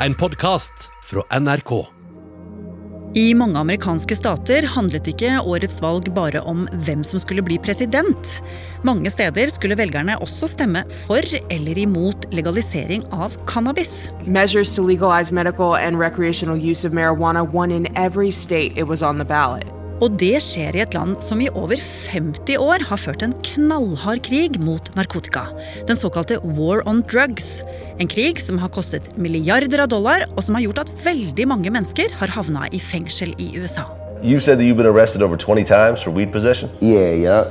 en podkast fra NRK. I mange amerikanske stater handlet ikke årets valg bare om hvem som skulle bli president. Mange steder skulle velgerne også stemme for eller imot legalisering av cannabis. Measures to legalize medical and recreational use of marijuana won in every state it was on the ballot. Og det skjer i et land som i over 50 år har ført en knallhard krig mot narkotika. Den såkalte War on Drugs. En krig som har kostet milliarder av dollar, og som har gjort at veldig mange mennesker har havna i fengsel i USA. You said that you've been arrested over 20 times for weed possession? Yeah, yeah.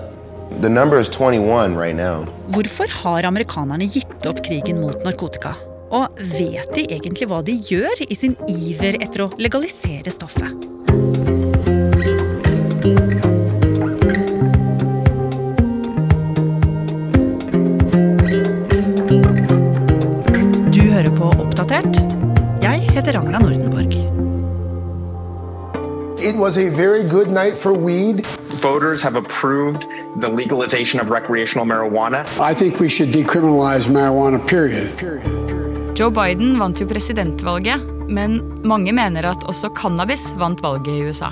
The number is 21 right now. Hvorfor har amerikanerne gitt opp krigen mot narkotika? Og vet de egentlig hva de gjør i sin iver etter å legalisere stoffet? Oppdatert. Jeg heter Ragna Nordenborg. It was a very good night for weed. voters have approved the legalization of recreational marijuana. I think we should decriminalize marijuana, period. period. Joe Biden vant jo presidentvalget, men mange mener at også cannabis vant valget i USA.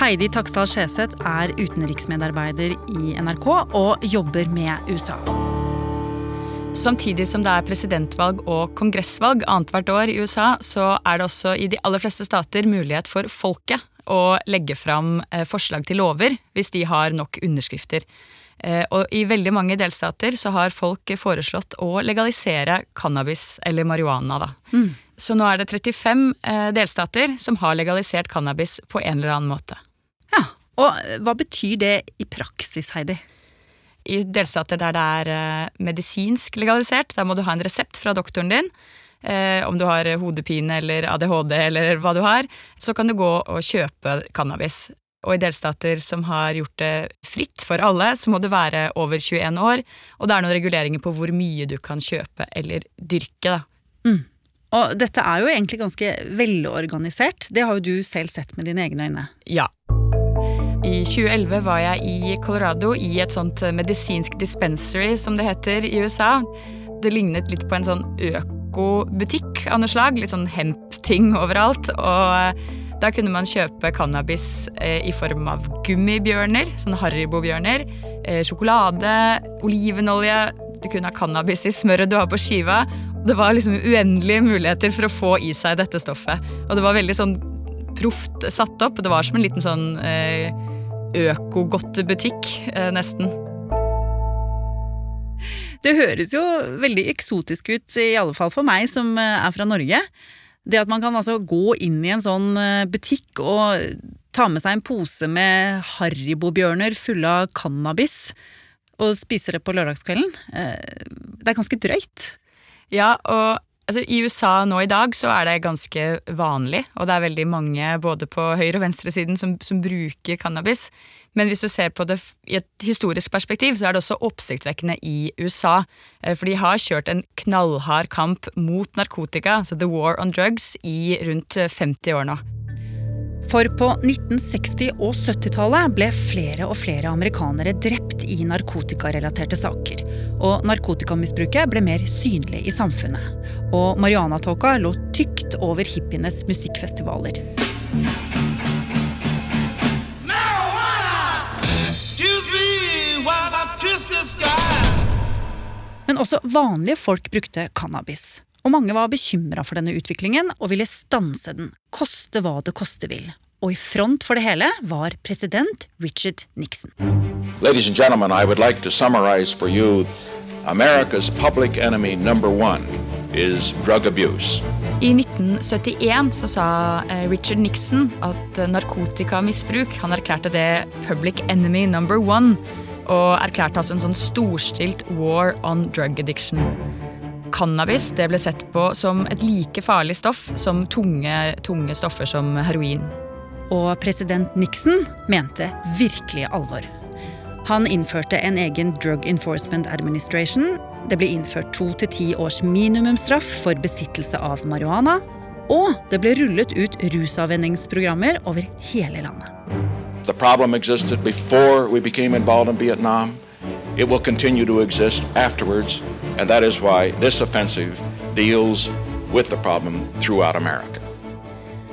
Heidi Taksdal Skjeseth er utenriksmedarbeider i NRK og jobber med USA. Samtidig som det er presidentvalg og kongressvalg annethvert år i USA, så er det også i de aller fleste stater mulighet for folket å legge fram eh, forslag til lover hvis de har nok underskrifter. Eh, Og i veldig mange delstater så har folk foreslått å legalisere cannabis, eller marihuana, da. Så nå er det 35 eh, delstater som har legalisert cannabis på en eller annen måte. Ja, Og hva betyr det i praksis, Heidi? I delstater der det er eh, medisinsk legalisert, der må du ha en resept fra doktoren din. Eh, om du har hodepine eller ADHD eller hva du har, så kan du gå og kjøpe cannabis. Og i delstater som har gjort det fritt for alle, så må du være over 21 år, og det er noen reguleringer på hvor mye du kan kjøpe eller dyrke, da. Og dette er jo egentlig ganske velorganisert. Det har jo du selv sett med dine egne øyne. Ja. I 2011 var jeg i Colorado i et sånt medisinsk dispensary, som det heter i USA. Det lignet litt på en sånn økobutikk av noe slag. Litt sånn hemp-ting overalt. Og da kunne man kjøpe cannabis eh, i form av gummibjørner, sånn Haribo-bjørner, eh, sjokolade, olivenolje. Du kunne ha cannabis i smøret du har på skiva. Det var liksom uendelige muligheter for å få i seg dette stoffet. Og det var veldig sånn proft satt opp. Det var som en liten sånn eh, økogodtebutikk, eh, nesten. Det høres jo veldig eksotisk ut, i alle fall for meg som eh, er fra Norge. Det at man kan altså gå inn i en sånn eh, butikk og ta med seg en pose med haribobjørner fulle av cannabis og spise det på lørdagskvelden, det er ganske drøyt. Ja, og altså, i USA nå i dag så er det ganske vanlig, og det er veldig mange både på høyre- og venstresiden som, som bruker cannabis. Men hvis du ser på det i et historisk perspektiv, så er det også oppsiktsvekkende i USA. Eh, For de har kjørt en knallhard kamp mot narkotika, altså the war on drugs, i rundt eh, 50 år nå. For på 1960- og 70-tallet ble flere og flere amerikanere drept i narkotikarelaterte saker. Og narkotikamisbruket ble mer synlig i samfunnet. Og marihuanatåka lå tykt over hippienes musikkfestivaler. Men også vanlige folk brukte cannabis. Og mange var bekymra for denne utviklingen og ville stanse den, koste hva det koste vil. Og i front for det hele var president Richard Nixon. Ladies and gentlemen, I would like to summarize for you America's public enemy number one is drug abuse. I 1971 så sa eh, Richard Nixon at eh, narkotikamisbruk Han erklærte det public enemy number one, og erklærte altså en sånn storstilt war on drug addiction. Cannabis det ble sett på som et like farlig stoff som tunge, tunge stoffer som heroin. Og president Nixon mente virkelig alvor. Han innførte en egen Drug Enforcement Administration. Det ble innført to til ti års minimumsstraff for besittelse av marihuana. Og det ble rullet ut rusavvenningsprogrammer over hele landet. The problem existed before we became involved in Vietnam. It will continue to exist afterwards, and that is why this offensive deals with the problem throughout America.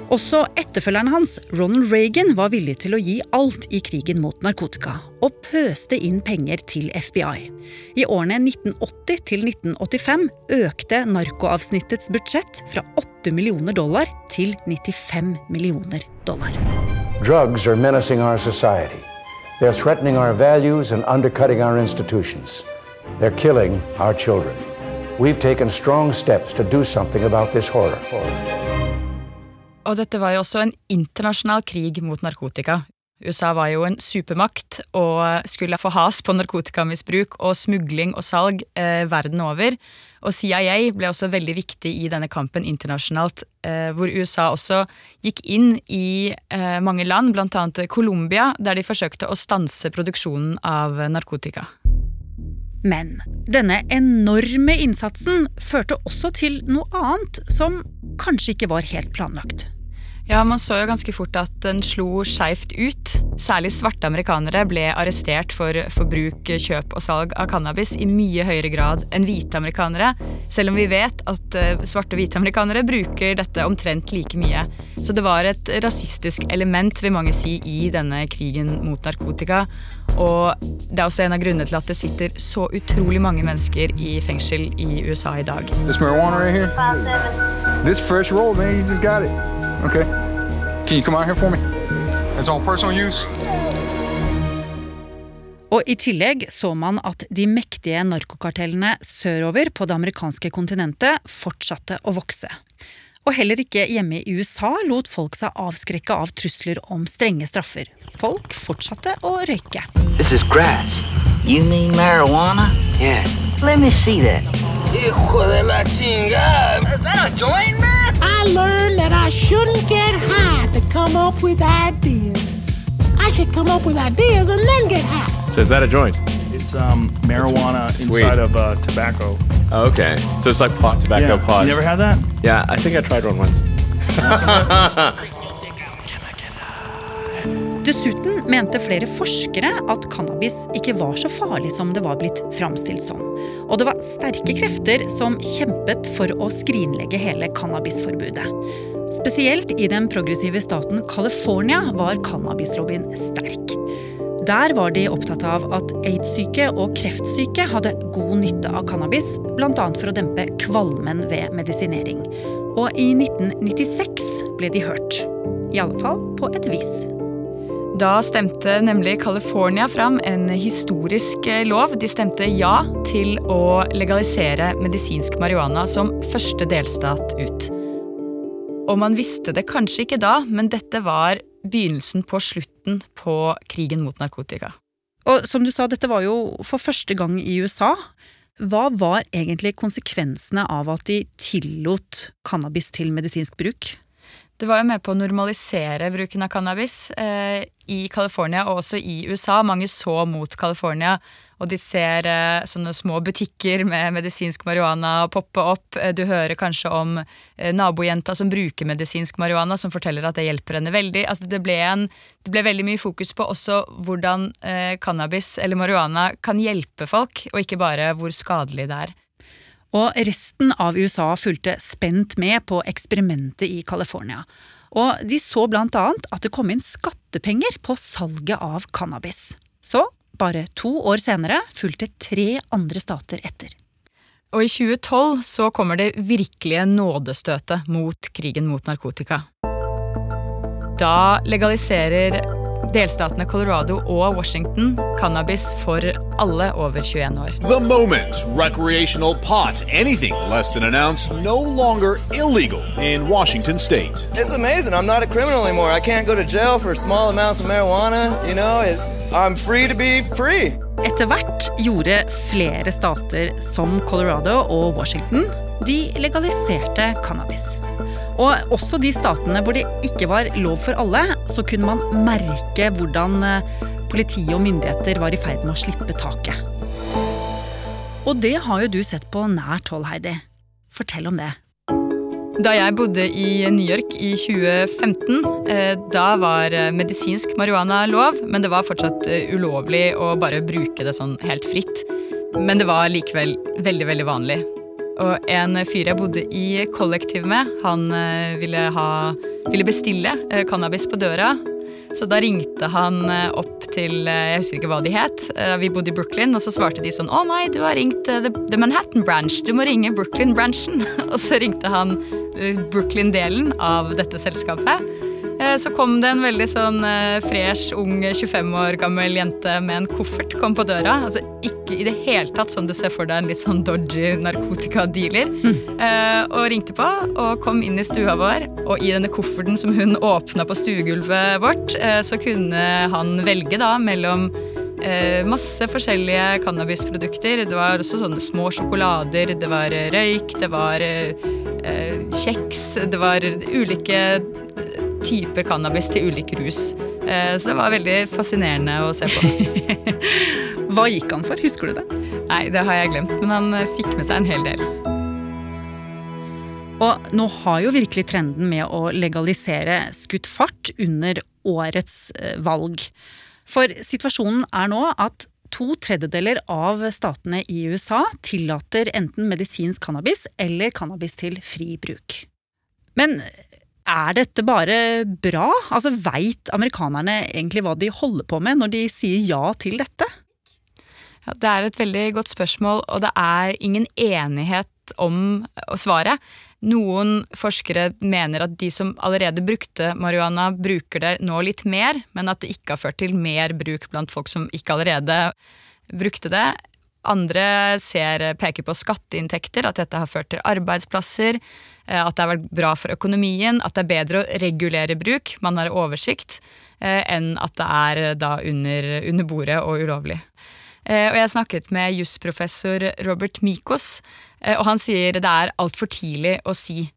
Også etterfølgeren hans, Ronald Reagan, var villig til å gi alt i krigen mot narkotika, og pøste inn penger til FBI. I årene 1980 til 1985 økte narkoavsnittets budsjett fra 8 millioner dollar til 95 millioner dollar. Drugs are menacing our society. They're threatening our values and undercutting our institutions. They're killing our children. We've taken strong steps to do something about this horror. Og dette var jo også en internasjonal krig mot narkotika. USA var jo en supermakt og skulle få has på narkotikamisbruk og smugling og salg eh, verden over. Og CIA ble også veldig viktig i denne kampen internasjonalt, eh, hvor USA også gikk inn i eh, mange land, bl.a. Colombia, der de forsøkte å stanse produksjonen av narkotika. Men denne enorme innsatsen førte også til noe annet som kanskje ikke var helt planlagt. Ja, Man så jo ganske fort at den slo skeivt ut. Særlig svarte amerikanere ble arrestert for, forbruk, kjøp og salg av cannabis i mye høyere grad enn hvite amerikanere, selv om vi vet at uh, svarte og hvite amerikanere bruker dette omtrent like mye. Så det var et rasistisk element, vil mange si, i denne krigen mot narkotika. Og det er også en av grunnene til at det sitter så utrolig mange mennesker i fengsel i USA i dag. This marijuana right here? This fresh roll, man, you just got it. Okay. Can you come out here for me? It's all personal use. Og i tillegg så man at de mektige narkokartellene sørover på det amerikanske kontinentet fortsatte å vokse. Og heller ikke hjemme i USA lot folk seg avskrekke av trusler om strenge straffer. Folk fortsatte å røyke. This is grass. You mean marijuana? Yeah. Let me see that. Hijo de la chingada. Is that a joint, man? I learned that I shouldn't get high to come up with ideas. I should come up with ideas and then get high. So is that a joint? It's um, marijuana It's inside of uh, tobacco. Oh, okay. So it's like pot, tobacco Yeah. pods. You never had that? Yeah, I think I tried one once. Dessuten mente flere forskere at cannabis ikke var så farlig som det var blitt framstilt som. Og det var sterke krefter som kjempet for å skrinlegge hele cannabisforbudet. Spesielt i den progressive staten California var cannabislobbyen sterk. Der var de opptatt av at aids-syke og kreftsyke hadde god nytte av cannabis, bl.a. for å dempe kvalmen ved medisinering. Og i 1996 ble de hørt. I alle fall på et vis. Da stemte nemlig California fram en historisk eh, lov. De stemte ja til å legalisere medisinsk marihuana som første delstat ut. Og man visste det kanskje ikke da, men dette var begynnelsen på slutten på krigen mot narkotika. Og som du sa, dette var jo for første gang i USA. Hva var egentlig konsekvensene av at de tillot cannabis til medisinsk bruk? Det var jo med på å normalisere bruken av cannabis eh, i California og også i USA. Mange så mot California, og de ser eh, sånne små butikker med medisinsk marihuana poppe opp. Eh, Du hører kanskje om eh, nabojenta som bruker medisinsk marihuana, som forteller at det hjelper henne veldig. Altså, det, ble en, det ble veldig mye fokus på også hvordan eh, cannabis eller marihuana kan hjelpe folk, og ikke bare hvor skadelig det er. Og resten av USA fulgte spent med på eksperimentet i California. Og de så blant annet at det kom inn skattepenger på salget av cannabis. Så, bare to år senere, fulgte tre andre stater etter. Og i 2012 så kommer det virkelige nådestøtet mot krigen mot narkotika. Da legaliserer delstatene Colorado og Washington cannabis for alle over 21 år. The moment recreational pot, anything less than an ounce, no longer illegal in Washington state. It's amazing. I'm not a criminal anymore. I can't go to jail for small amounts of marijuana. You know, it's, I'm free to be free. Etter hvert gjorde flere stater som Colorado og Washington de legaliserte cannabis. Og også de statene hvor det ikke var lov for alle, så kunne man merke hvordan politiet politi og myndigheter var i ferd med å slippe taket. Og det har jo du sett på nært hold, Heidi. Fortell om det. Da jeg bodde i New York i 2015, eh, da var eh, medisinsk marihuana lov, men det var fortsatt eh, ulovlig å bare bruke det sånn helt fritt. Men det var likevel veldig, veldig vanlig. Og en fyr jeg bodde i kollektiv med, han eh, ville, ha, ville bestille eh, cannabis på døra. Så da ringte han eh, opp til Jeg husker ikke hva de het. Vi bodde i Brooklyn, og så svarte de sånn Å nei, du har ringt The, Manhattan Branch. Du må ringe Brooklyn-branchen. Og så ringte han Brooklyn-delen av dette selskapet. Eh, Så kom det en veldig sånn eh, fresh, ung, 25 år gammel jente med en koffert kom på døra. Altså ikke i det hele tatt sånn du ser for deg en litt sånn dodgy narkotikadealer. Eh, Og ringte på og kom inn i stua vår. Og i denne kofferten som hun åpna på stuegulvet vårt, så kunne han velge da mellom eh, masse forskjellige cannabisprodukter. Det var også sånne små sjokolader, det var eh, røyk, det var eh, eh, kjeks, det var ulike eh, typer cannabis til ulik rus. Eh, Så det var veldig fascinerende å se på. Hva gikk han for? Husker du det? Nei, det har jeg glemt, men han fikk med seg en hel del. Og nå har jo virkelig trenden med å legalisere skutt fart under årets valg. For situasjonen er nå at to tredjedeler av statene i USA tillater enten medisinsk cannabis eller cannabis til fri bruk. Men er dette bare bra? Altså, Veit amerikanerne egentlig hva de holder på med når de sier ja til dette? Ja, det er et veldig godt spørsmål, og det er ingen enighet om svaret. Noen forskere mener at de som allerede brukte marihuana, bruker det nå litt mer, men at det ikke har ført til mer bruk blant folk som ikke allerede brukte det. Andre ser, peker på skatteinntekter, at dette har ført til arbeidsplasser, eh, at det har vært bra for økonomien, at det er bedre å regulere bruk, man har oversikt, eh, enn at det er da under, under bordet og ulovlig. Eh, Og jeg snakket med jusprofessor Robert Mikos, eh, og han sier det er altfor tidlig å si.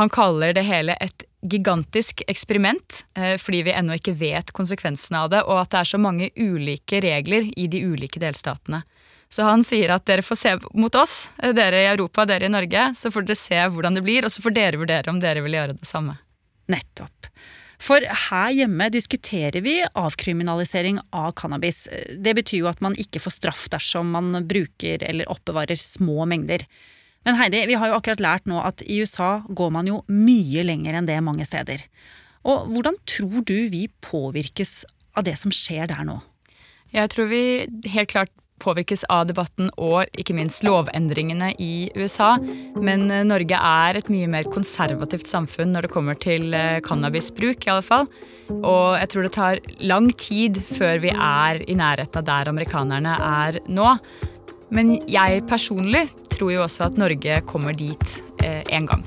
Han kaller det hele et gigantisk eksperiment, eh, fordi vi ennå ikke vet konsekvensene av det, og at det er så mange ulike regler i de ulike delstatene. Så han sier at dere får se mot oss, dere i Europa, dere i Norge, så får dere se hvordan det blir, og så får dere vurdere om dere vil gjøre det samme. Nettopp. For her hjemme diskuterer vi avkriminalisering av cannabis. Det betyr jo at man ikke får straff dersom man bruker eller oppbevarer små mengder. Men Heidi, vi har jo akkurat lært nå at i USA går man jo mye lenger enn det mange steder. Og hvordan tror du vi påvirkes av det som skjer der nå? Jeg tror vi helt klart påvirkes av debatten og ikke minst lovendringene i USA. Men eh, Norge er et mye mer konservativt samfunn når det kommer til eh, cannabisbruk, i alle fall. Og jeg tror det tar lang tid før vi er i nærheten av der amerikanerne er nå. Men jeg personlig tror jo også at Norge kommer dit eh, en gang.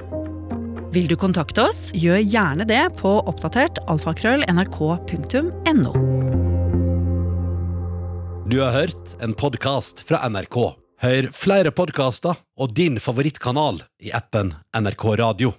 Vil du kontakte oss, gjør gjerne det på oppdatert alfakrøll nrk.no. Du har hørt en podkast fra NRK. Hør flere podkaster og din favorittkanal i appen NRK Radio.